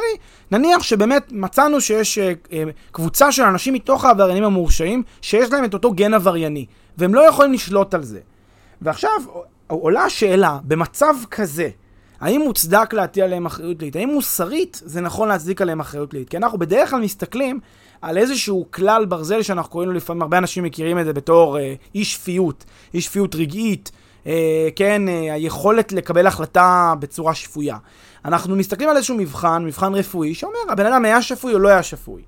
נניח שבאמת מצאנו שיש אה, אה, קבוצה של אנשים מתוך העבריינים המורשעים, שיש להם את אותו גן עברייני. והם לא יכולים לשלוט על זה. ועכשיו עולה השאלה, במצב כזה, האם מוצדק להטיל עליהם אחריות פלילית? האם מוסרית זה נכון להצדיק עליהם אחריות פלילית? כי אנחנו בדרך כלל מסתכלים על איזשהו כלל ברזל שאנחנו קוראים לו לפעמים, הרבה אנשים מכירים את זה בתור אה, אי שפיות, אי שפיות רגעית, אה, כן, אה, היכולת לקבל החלטה בצורה שפויה. אנחנו מסתכלים על איזשהו מבחן, מבחן רפואי, שאומר, הבן אדם היה שפוי או לא היה שפוי.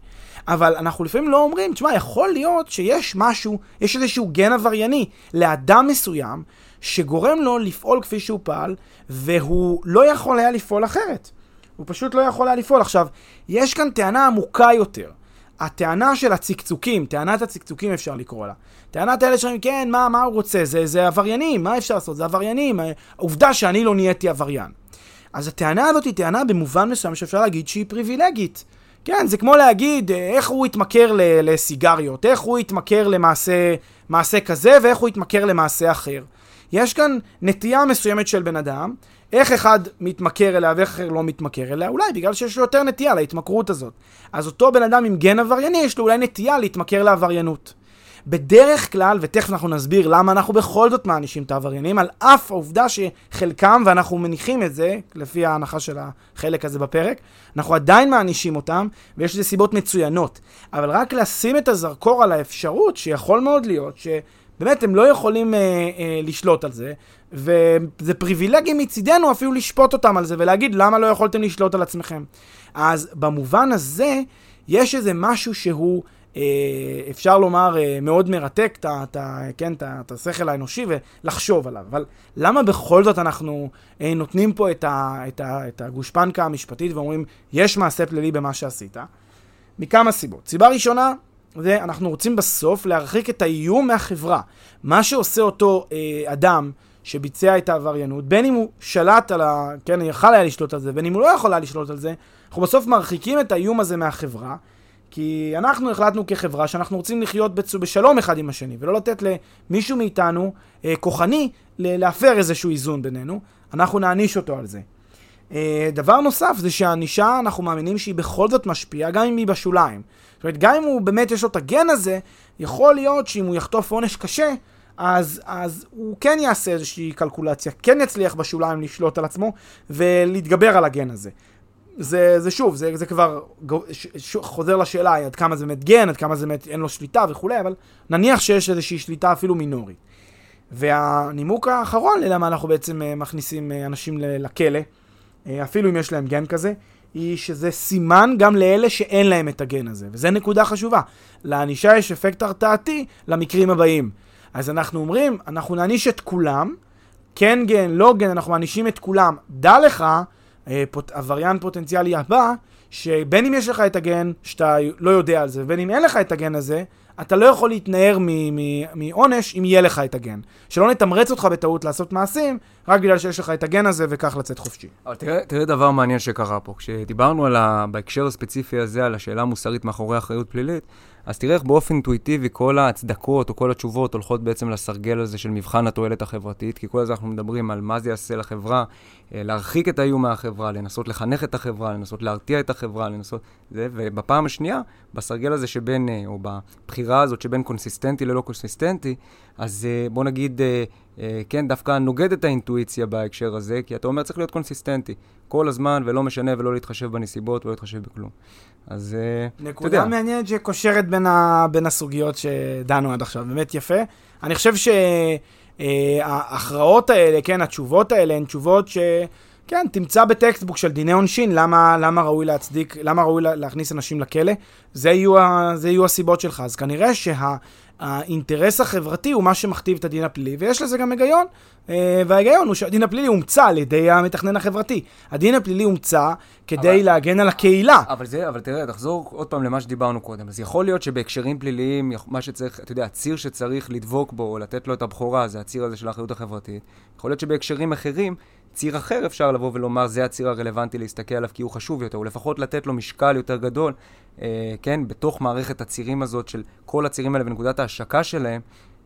אבל אנחנו לפעמים לא אומרים, תשמע, יכול להיות שיש משהו, יש איזשהו גן עברייני לאדם מסוים, שגורם לו לפעול כפי שהוא פעל, והוא לא יכול היה לפעול אחרת. הוא פשוט לא יכול היה לפעול. עכשיו, יש כאן טענה עמוקה יותר. הטענה של הצקצוקים, טענת הצקצוקים אפשר לקרוא לה. טענת האלה שאומרים, כן, מה, מה הוא רוצה? זה, זה עבריינים, מה אפשר לעשות? זה עבריינים. העובדה שאני לא נהייתי עבריין. אז הטענה הזאת היא טענה במובן מסוים שאפשר להגיד שהיא פריבילגית. כן, זה כמו להגיד אה, איך הוא התמכר לסיגריות, איך הוא התמכר למעשה מעשה כזה ואיך הוא התמכר למעשה אחר. יש כאן נטייה מסוימת של בן אדם, איך אחד מתמכר אליה ואיך אחר לא מתמכר אליה, אולי בגלל שיש לו יותר נטייה להתמכרות הזאת. אז אותו בן אדם עם גן עברייני, יש לו אולי נטייה להתמכר לעבריינות. בדרך כלל, ותכף אנחנו נסביר למה אנחנו בכל זאת מענישים את העבריינים, על אף העובדה שחלקם, ואנחנו מניחים את זה, לפי ההנחה של החלק הזה בפרק, אנחנו עדיין מענישים אותם, ויש לזה סיבות מצוינות. אבל רק לשים את הזרקור על האפשרות שיכול מאוד להיות ש... באמת, הם לא יכולים אה, אה, לשלוט על זה, וזה פריבילגי מצידנו אפילו לשפוט אותם על זה ולהגיד למה לא יכולתם לשלוט על עצמכם. אז במובן הזה, יש איזה משהו שהוא, אפשר לומר, אה, מאוד מרתק, את, כן, השכל האנושי ולחשוב עליו. אבל למה בכל זאת אנחנו אה, נותנים פה את, ה, את, ה, את הגושפנקה המשפטית ואומרים, יש מעשה פלילי במה שעשית? מכמה סיבות. סיבה ראשונה, זה אנחנו רוצים בסוף להרחיק את האיום מהחברה. מה שעושה אותו אה, אדם שביצע את העבריינות, בין אם הוא שלט על ה... כן, יכל היה לשלוט על זה, בין אם הוא לא יכול היה לשלוט על זה, אנחנו בסוף מרחיקים את האיום הזה מהחברה, כי אנחנו החלטנו כחברה שאנחנו רוצים לחיות בצ... בשלום אחד עם השני, ולא לתת למישהו מאיתנו, אה, כוחני, להפר איזשהו איזון בינינו, אנחנו נעניש אותו על זה. אה, דבר נוסף זה שהענישה, אנחנו מאמינים שהיא בכל זאת משפיעה, גם אם היא בשוליים. זאת אומרת, גם אם הוא באמת יש לו את הגן הזה, יכול להיות שאם הוא יחטוף עונש קשה, אז, אז הוא כן יעשה איזושהי קלקולציה, כן יצליח בשוליים לשלוט על עצמו ולהתגבר על הגן הזה. זה, זה שוב, זה, זה כבר ש, ש, חוזר לשאלה עד כמה זה באמת גן, עד כמה זה באמת אין לו שליטה וכולי, אבל נניח שיש איזושהי שליטה אפילו מינורית. והנימוק האחרון ללמה אנחנו בעצם אה, מכניסים אה, אנשים לכלא, אה, אפילו אם יש להם גן כזה, היא שזה סימן גם לאלה שאין להם את הגן הזה, וזו נקודה חשובה. לענישה יש אפקט הרתעתי למקרים הבאים. אז אנחנו אומרים, אנחנו נעניש את כולם, כן גן, לא גן, אנחנו מענישים את כולם. דע לך, פוט, עבריין פוטנציאלי הבא, שבין אם יש לך את הגן, שאתה לא יודע על זה, ובין אם אין לך את הגן הזה, אתה לא יכול להתנער מעונש אם יהיה לך את הגן. שלא נתמרץ אותך בטעות לעשות מעשים, רק בגלל שיש לך את הגן הזה וכך לצאת חופשי. אבל תראה, תראה דבר מעניין שקרה פה. כשדיברנו ה... בהקשר הספציפי הזה, על השאלה המוסרית מאחורי אחריות פלילית, אז תראה איך באופן אינטואיטיבי כל ההצדקות או כל התשובות הולכות בעצם לסרגל הזה של מבחן התועלת החברתית, כי כל הזמן אנחנו מדברים על מה זה יעשה לחברה, אה, להרחיק את האיום מהחברה, לנסות לחנך את החברה, לנסות להרתיע את החברה, לנסות... זה, ובפעם השנייה, בסרגל הזה שבין, אה, או בבחירה הזאת שבין קונסיסטנטי ללא קונסיסטנטי, אז אה, בוא נגיד, כן, דווקא נוגד את האינטואיציה בהקשר הזה, כי אתה אומר צריך להיות קונסיסטנטי כל הזמן, ולא משנה ולא להתחשב בנסיבות ולא להתחשב בכלום. אז אתה יודע. נקודה מעניינת שקושרת בין, ה... בין הסוגיות שדנו עד עכשיו, באמת יפה. אני חושב ש... אה, האלה, כן, התשובות האלה הן תשובות ש... כן, תמצא בטקסטבוק של דיני עונשין למה, למה ראוי להצדיק, למה ראוי להכניס אנשים לכלא, זה יהיו, זה יהיו הסיבות שלך. אז כנראה שהאינטרס החברתי הוא מה שמכתיב את הדין הפלילי, ויש לזה גם היגיון. אה, וההיגיון הוא שהדין הפלילי הומצא על ידי המתכנן החברתי. הדין הפלילי הומצא כדי אבל, להגן על הקהילה. אבל זה, אבל תראה, תחזור עוד פעם למה שדיברנו קודם. אז יכול להיות שבהקשרים פליליים, מה שצריך, אתה יודע, הציר שצריך לדבוק בו, או לתת לו את הבכורה, זה הציר הזה של האחריות החברתית. יכול להיות שבהקשרים אחרים, ציר אחר אפשר לבוא ולומר, זה הציר הרלוונטי להסתכל עליו כי הוא חשוב יותר, או לפחות לתת לו משקל יותר גדול, כן, בתוך מערכת הצירים הזאת של כל הצירים האלה ונקודת ההשקה שלהם,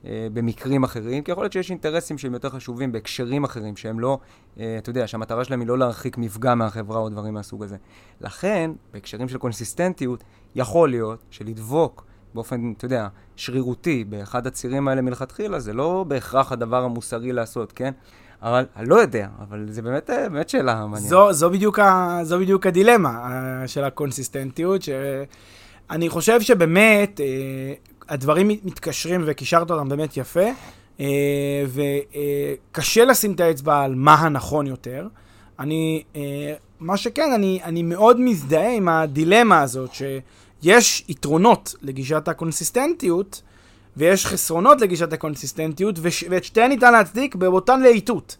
אה, במקרים אחרים, כי יכול להיות שיש אינטרסים שהם יותר חשובים בהקשרים אחרים, שהם לא, אה, אתה יודע, שהמטרה שלהם היא לא להרחיק מפגע מהחברה או דברים מהסוג הזה. לכן, בהקשרים של קונסיסטנטיות, יכול להיות שלדבוק באופן, אתה יודע, שרירותי באחד הצירים האלה מלכתחילה, זה לא בהכרח הדבר המוסרי לעשות, כן? אבל אני לא יודע, אבל זה באמת, אה, באמת שאלה מעניינת. זו, זו, זו בדיוק הדילמה של הקונסיסטנטיות, שאני חושב שבאמת הדברים מתקשרים וקישרת אותם באמת יפה, אה, וקשה לשים את האצבע על מה הנכון יותר. אני, אה, מה שכן, אני, אני מאוד מזדהה עם הדילמה הזאת, שיש יתרונות לגישת הקונסיסטנטיות, ויש חסרונות לגישת הקונסיסטנטיות, ואת שתיהן ניתן להצדיק באותן להיטות.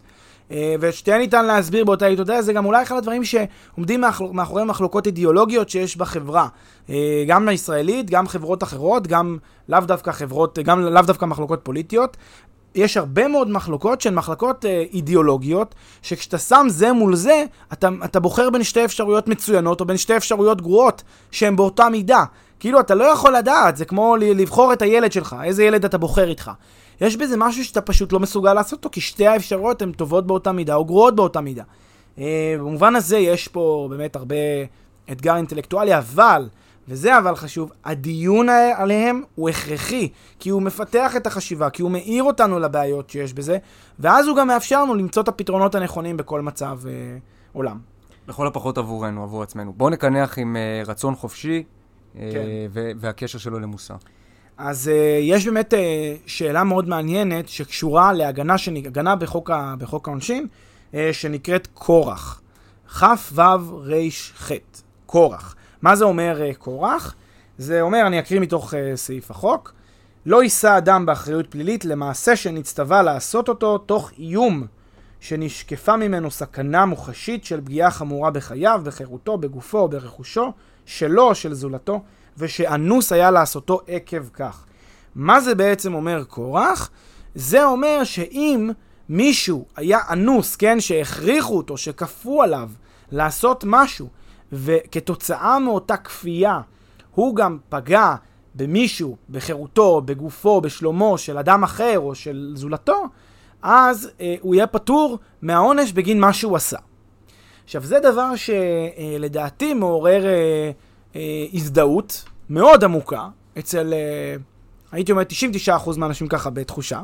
אה, ואת שתיהן ניתן להסביר באותה עיתות. זה גם אולי אחד הדברים שעומדים מאחורי מחלוקות אידיאולוגיות שיש בחברה. אה, גם לישראלית, גם חברות אחרות, גם לאו דווקא חברות, גם לאו דווקא מחלוקות פוליטיות. יש הרבה מאוד מחלוקות שהן מחלקות אה, אידיאולוגיות, שכשאתה שם זה מול זה, אתה, אתה בוחר בין שתי אפשרויות מצוינות, או בין שתי אפשרויות גרועות, שהן באותה מידה. כאילו, אתה לא יכול לדעת, זה כמו לבחור את הילד שלך, איזה ילד אתה בוחר איתך. יש בזה משהו שאתה פשוט לא מסוגל לעשות אותו, כי שתי האפשרויות הן טובות באותה מידה או גרועות באותה מידה. אה, במובן הזה יש פה באמת הרבה אתגר אינטלקטואלי, אבל, וזה אבל חשוב, הדיון עליהם הוא הכרחי, כי הוא מפתח את החשיבה, כי הוא מאיר אותנו לבעיות שיש בזה, ואז הוא גם מאפשר לנו למצוא את הפתרונות הנכונים בכל מצב אה, עולם. לכל הפחות עבורנו, עבור עצמנו. בואו נקנח עם uh, רצון חופשי כן. והקשר שלו למוסר. אז uh, יש באמת uh, שאלה מאוד מעניינת שקשורה להגנה שנ... הגנה בחוק, ה... בחוק העונשין, uh, שנקראת קורח. כ"ו ר"ח, קורח. מה זה אומר uh, קורח? זה אומר, אני אקריא מתוך uh, סעיף החוק, לא יישא אדם באחריות פלילית למעשה שנצטווה לעשות אותו תוך איום שנשקפה ממנו סכנה מוחשית של פגיעה חמורה בחייו, בחירותו, בגופו או ברכושו, שלו או של זולתו, ושאנוס היה לעשותו עקב כך. מה זה בעצם אומר קורח? זה אומר שאם מישהו היה אנוס, כן, שהכריחו אותו, שכפו עליו לעשות משהו, וכתוצאה מאותה כפייה הוא גם פגע במישהו, בחירותו, בגופו, בשלומו של אדם אחר או של זולתו, אז אה, הוא יהיה פטור מהעונש בגין מה שהוא עשה. עכשיו, זה דבר שלדעתי מעורר אה, אה, הזדהות מאוד עמוקה אצל, אה, הייתי אומר, 99% מהאנשים ככה בתחושה.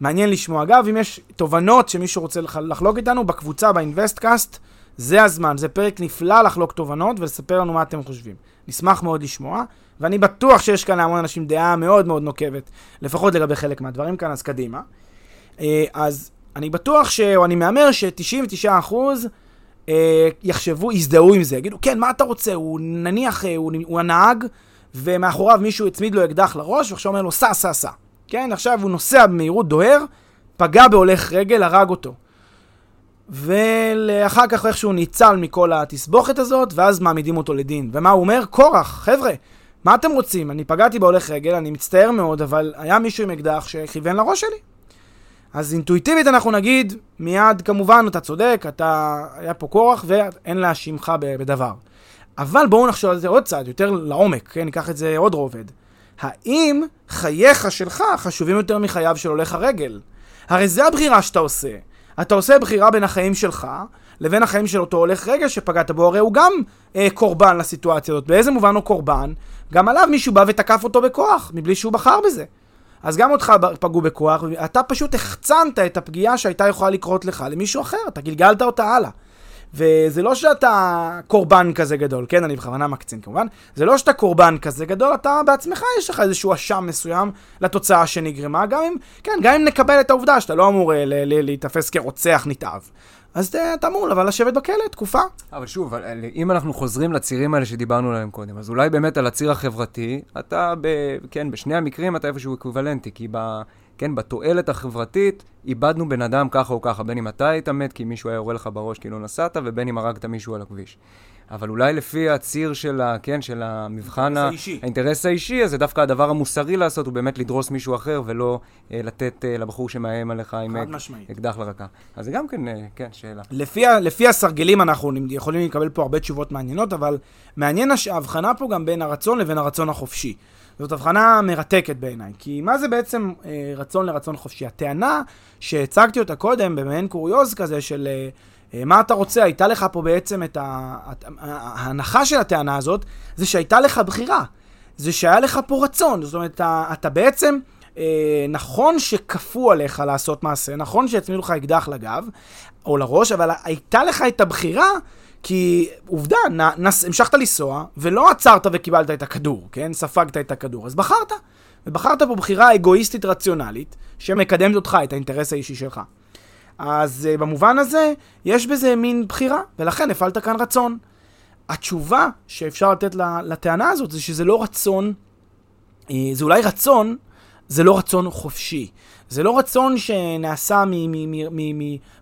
מעניין לשמוע. אגב, אם יש תובנות שמישהו רוצה לחלוק איתנו, בקבוצה, באינבסטקאסט, זה הזמן, זה פרק נפלא לחלוק תובנות ולספר לנו מה אתם חושבים. נשמח מאוד לשמוע, ואני בטוח שיש כאן להמון אנשים דעה מאוד מאוד נוקבת, לפחות לגבי חלק מהדברים כאן, אז קדימה. אה, אז אני בטוח, ש... או אני מהמר ש-99% אה, יחשבו, יזדהו עם זה, יגידו, כן, מה אתה רוצה? הוא נניח, אה, הוא, הוא הנהג, ומאחוריו מישהו הצמיד לו אקדח לראש, ועכשיו אומר לו, סע, סע, סע. כן, עכשיו הוא נוסע במהירות דוהר, פגע בהולך רגל, הרג אותו. ואחר כך איכשהו ניצל מכל התסבוכת הזאת, ואז מעמידים אותו לדין. ומה הוא אומר? קורח, חבר'ה, מה אתם רוצים? אני פגעתי בהולך רגל, אני מצטער מאוד, אבל היה מישהו עם אקדח שכיוון לראש שלי. אז אינטואיטיבית אנחנו נגיד, מיד כמובן אתה צודק, אתה, היה פה כורח ואין להאשימך בדבר. אבל בואו נחשוב על זה עוד צעד, יותר לעומק, כן? ניקח את זה עוד רובד. האם חייך שלך חשובים יותר מחייו של הולך הרגל? הרי זה הבחירה שאתה עושה. אתה עושה בחירה בין החיים שלך לבין החיים של אותו הולך רגל שפגעת בו, הרי הוא גם אה, קורבן לסיטואציה הזאת. באיזה מובן הוא קורבן? גם עליו מישהו בא ותקף אותו בכוח, מבלי שהוא בחר בזה. אז גם אותך פגעו בכוח, ואתה פשוט החצנת את הפגיעה שהייתה יכולה לקרות לך למישהו אחר, אתה גלגלת אותה הלאה. וזה לא שאתה קורבן כזה גדול, כן, אני בכוונה מקצין כמובן, זה לא שאתה קורבן כזה גדול, אתה בעצמך יש לך איזשהו אשם מסוים לתוצאה שנגרמה, גם אם, כן, גם אם נקבל את העובדה שאתה לא אמור אה, להיתפס כרוצח נתעב. אז אתה אמור אבל לשבת בכלא תקופה. אבל שוב, אם אנחנו חוזרים לצירים האלה שדיברנו עליהם קודם, אז אולי באמת על הציר החברתי, אתה, ב, כן, בשני המקרים אתה איפשהו אקוויוולנטי, כי ב... כן, בתועלת החברתית, איבדנו בן אדם ככה או ככה, בין אם אתה היית מת כי מישהו היה יורה לך בראש כי לא נסעת, ובין אם הרגת מישהו על הכביש. אבל אולי לפי הציר של, ה, כן, של המבחן, האישי. האינטרס האישי, אז זה דווקא הדבר המוסרי לעשות, הוא באמת לדרוס מישהו אחר, ולא אה, לתת אה, לבחור שמאיים עליך עם אקדח לרקה. אז זה גם כן, אה, כן, שאלה. לפי, לפי הסרגלים אנחנו יכולים לקבל פה הרבה תשובות מעניינות, אבל מעניין ההבחנה פה גם בין הרצון לבין הרצון החופשי. זאת הבחנה מרתקת בעיניי, כי מה זה בעצם אה, רצון לרצון חופשי? הטענה שהצגתי אותה קודם במעין קוריוז כזה של אה, אה, מה אתה רוצה, הייתה לך פה בעצם את. ההנחה של הטענה הזאת, זה שהייתה לך בחירה. זה שהיה לך פה רצון. זאת אומרת, אתה, אתה בעצם, אה, נכון שכפו עליך לעשות מעשה, נכון שהצמידו לך אקדח לגב או לראש, אבל הייתה לך את הבחירה כי עובדה, נס, המשכת לנסוע, ולא עצרת וקיבלת את הכדור, כן? ספגת את הכדור, אז בחרת. ובחרת פה בחירה אגואיסטית רציונלית, שמקדמת אותך, את האינטרס האישי שלך. אז uh, במובן הזה, יש בזה מין בחירה, ולכן הפעלת כאן רצון. התשובה שאפשר לתת לטענה הזאת זה שזה לא רצון, uh, זה אולי רצון, זה לא רצון חופשי. זה לא רצון שנעשה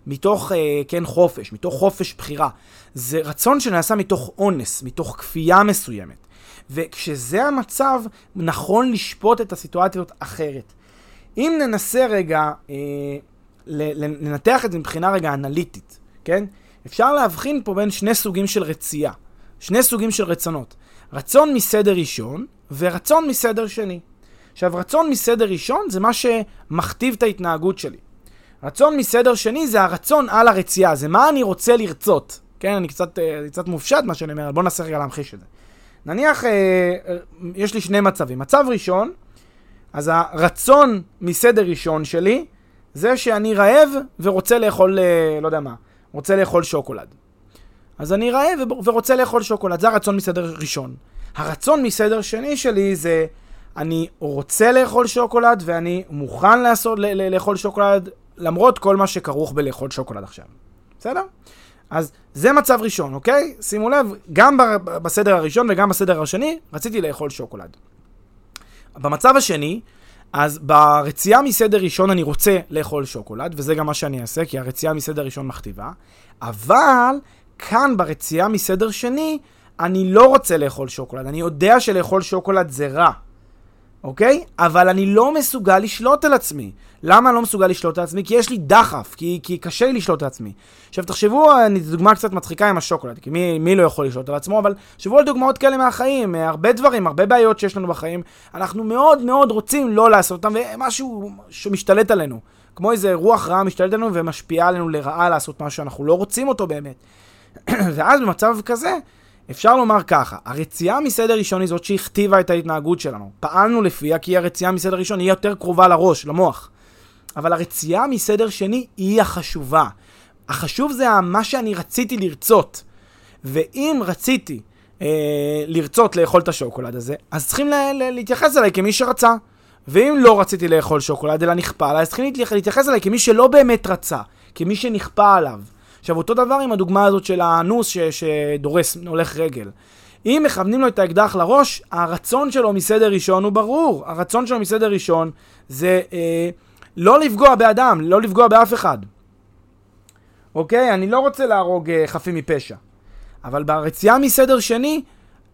מתוך, uh, כן, חופש, מתוך חופש בחירה. זה רצון שנעשה מתוך אונס, מתוך כפייה מסוימת. וכשזה המצב, נכון לשפוט את הסיטואציות אחרת. אם ננסה רגע אה, לנתח את זה מבחינה רגע אנליטית, כן? אפשר להבחין פה בין שני סוגים של רצייה, שני סוגים של רצונות. רצון מסדר ראשון ורצון מסדר שני. עכשיו, רצון מסדר ראשון זה מה שמכתיב את ההתנהגות שלי. רצון מסדר שני זה הרצון על הרצייה, זה מה אני רוצה לרצות. כן, אני קצת, אה, קצת מופשט מה שאני אומר, בוא ננסה רגע להמחיש את זה. נניח, אה, יש לי שני מצבים. מצב ראשון, אז הרצון מסדר ראשון שלי, זה שאני רעב ורוצה לאכול, אה, לא יודע מה, רוצה לאכול שוקולד. אז אני רעב ורוצה לאכול שוקולד, זה הרצון מסדר ראשון. הרצון מסדר שני שלי זה, אני רוצה לאכול שוקולד ואני מוכן לעשות, ל- ל- לאכול שוקולד למרות כל מה שכרוך בלאכול שוקולד עכשיו. בסדר? אז זה מצב ראשון, אוקיי? שימו לב, גם בסדר הראשון וגם בסדר השני, רציתי לאכול שוקולד. במצב השני, אז ברצייה מסדר ראשון אני רוצה לאכול שוקולד, וזה גם מה שאני אעשה, כי הרצייה מסדר ראשון מכתיבה, אבל כאן ברצייה מסדר שני, אני לא רוצה לאכול שוקולד. אני יודע שלאכול שוקולד זה רע, אוקיי? אבל אני לא מסוגל לשלוט על עצמי. למה אני לא מסוגל לשלוט על עצמי? כי יש לי דחף, כי, כי קשה לי לשלוט על עצמי. עכשיו תחשבו, אני דוגמה קצת מצחיקה עם השוקולד, כי מי, מי לא יכול לשלוט על עצמו, אבל תחשבו על דוגמאות כאלה מהחיים, הרבה דברים, הרבה בעיות שיש לנו בחיים, אנחנו מאוד מאוד רוצים לא לעשות אותם, ומשהו שמשתלט עלינו. כמו איזה רוח רעה משתלט עלינו ומשפיעה עלינו לרעה לעשות משהו שאנחנו לא רוצים אותו באמת. ואז במצב כזה, אפשר לומר ככה, הרצייה מסדר ראשון היא זאת שהכתיבה את ההתנהגות שלנו. פעלנו לפיה כי הרצייה מסדר ראשון היא יותר קרובה לראש, למוח. אבל הרצייה מסדר שני היא החשובה. החשוב זה מה שאני רציתי לרצות. ואם רציתי אה, לרצות לאכול את השוקולד הזה, אז צריכים לה, לה, להתייחס אליי כמי שרצה. ואם לא רציתי לאכול שוקולד אלא נכפה עליי, אז צריכים להתייחס אליי כמי שלא באמת רצה, כמי שנכפה עליו. עכשיו, אותו דבר עם הדוגמה הזאת של האנוס ש, שדורס, הולך רגל. אם מכוונים לו את האקדח לראש, הרצון שלו מסדר ראשון הוא ברור. הרצון שלו מסדר ראשון זה אה, לא לפגוע באדם, לא לפגוע באף אחד. אוקיי? אני לא רוצה להרוג אה, חפים מפשע. אבל ברצייה מסדר שני,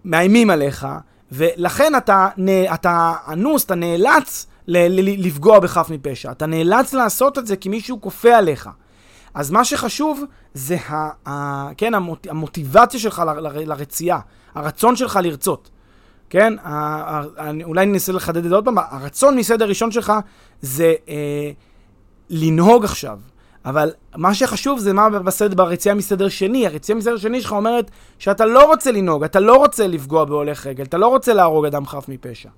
מאיימים עליך, ולכן אתה, אתה אנוס, אתה נאלץ ל- ל- לפגוע בחף מפשע. אתה נאלץ לעשות את זה כי מישהו כופה עליך. אז מה שחשוב זה ה, ה, כן, המוט, המוטיבציה שלך ל, ל, לרצייה, הרצון שלך לרצות. כן, ה, ה, ה, אולי ננסה לחדד את זה עוד פעם, הרצון מסדר ראשון שלך זה אה, לנהוג עכשיו. אבל מה שחשוב זה מה בסדר, ברצייה מסדר שני. הרצייה מסדר שני שלך אומרת שאתה לא רוצה לנהוג, אתה לא רוצה לפגוע בהולך רגל, אתה לא רוצה להרוג אדם חף מפשע.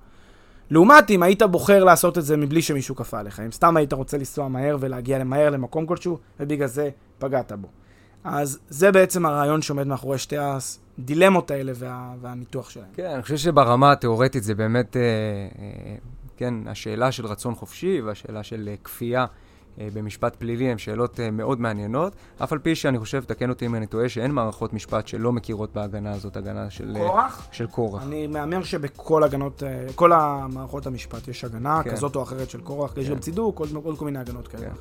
לעומת אם היית בוחר לעשות את זה מבלי שמישהו כפה עליך, אם סתם היית רוצה לנסוע מהר ולהגיע מהר למקום כלשהו, ובגלל זה פגעת בו. אז זה בעצם הרעיון שעומד מאחורי שתי הדילמות האלה וה, והניתוח שלהם. כן, אני חושב שברמה התיאורטית זה באמת, אה, אה, כן, השאלה של רצון חופשי והשאלה של אה, כפייה. אה, במשפט פלילי הן שאלות אה, מאוד מעניינות, אף על פי שאני חושב, תקן אותי אם אני טועה, שאין מערכות משפט שלא מכירות בהגנה הזאת, הגנה של קורח. אה, של קורח. אני מהמר שבכל הגנות, כל המערכות המשפט יש הגנה כן. כזאת או אחרת של קורח, כן. יש גם צידוק, עוד כל מיני הגנות כאלה. כן.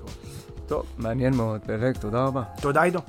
טוב, מעניין מאוד, פרק, תודה רבה. תודה עידו.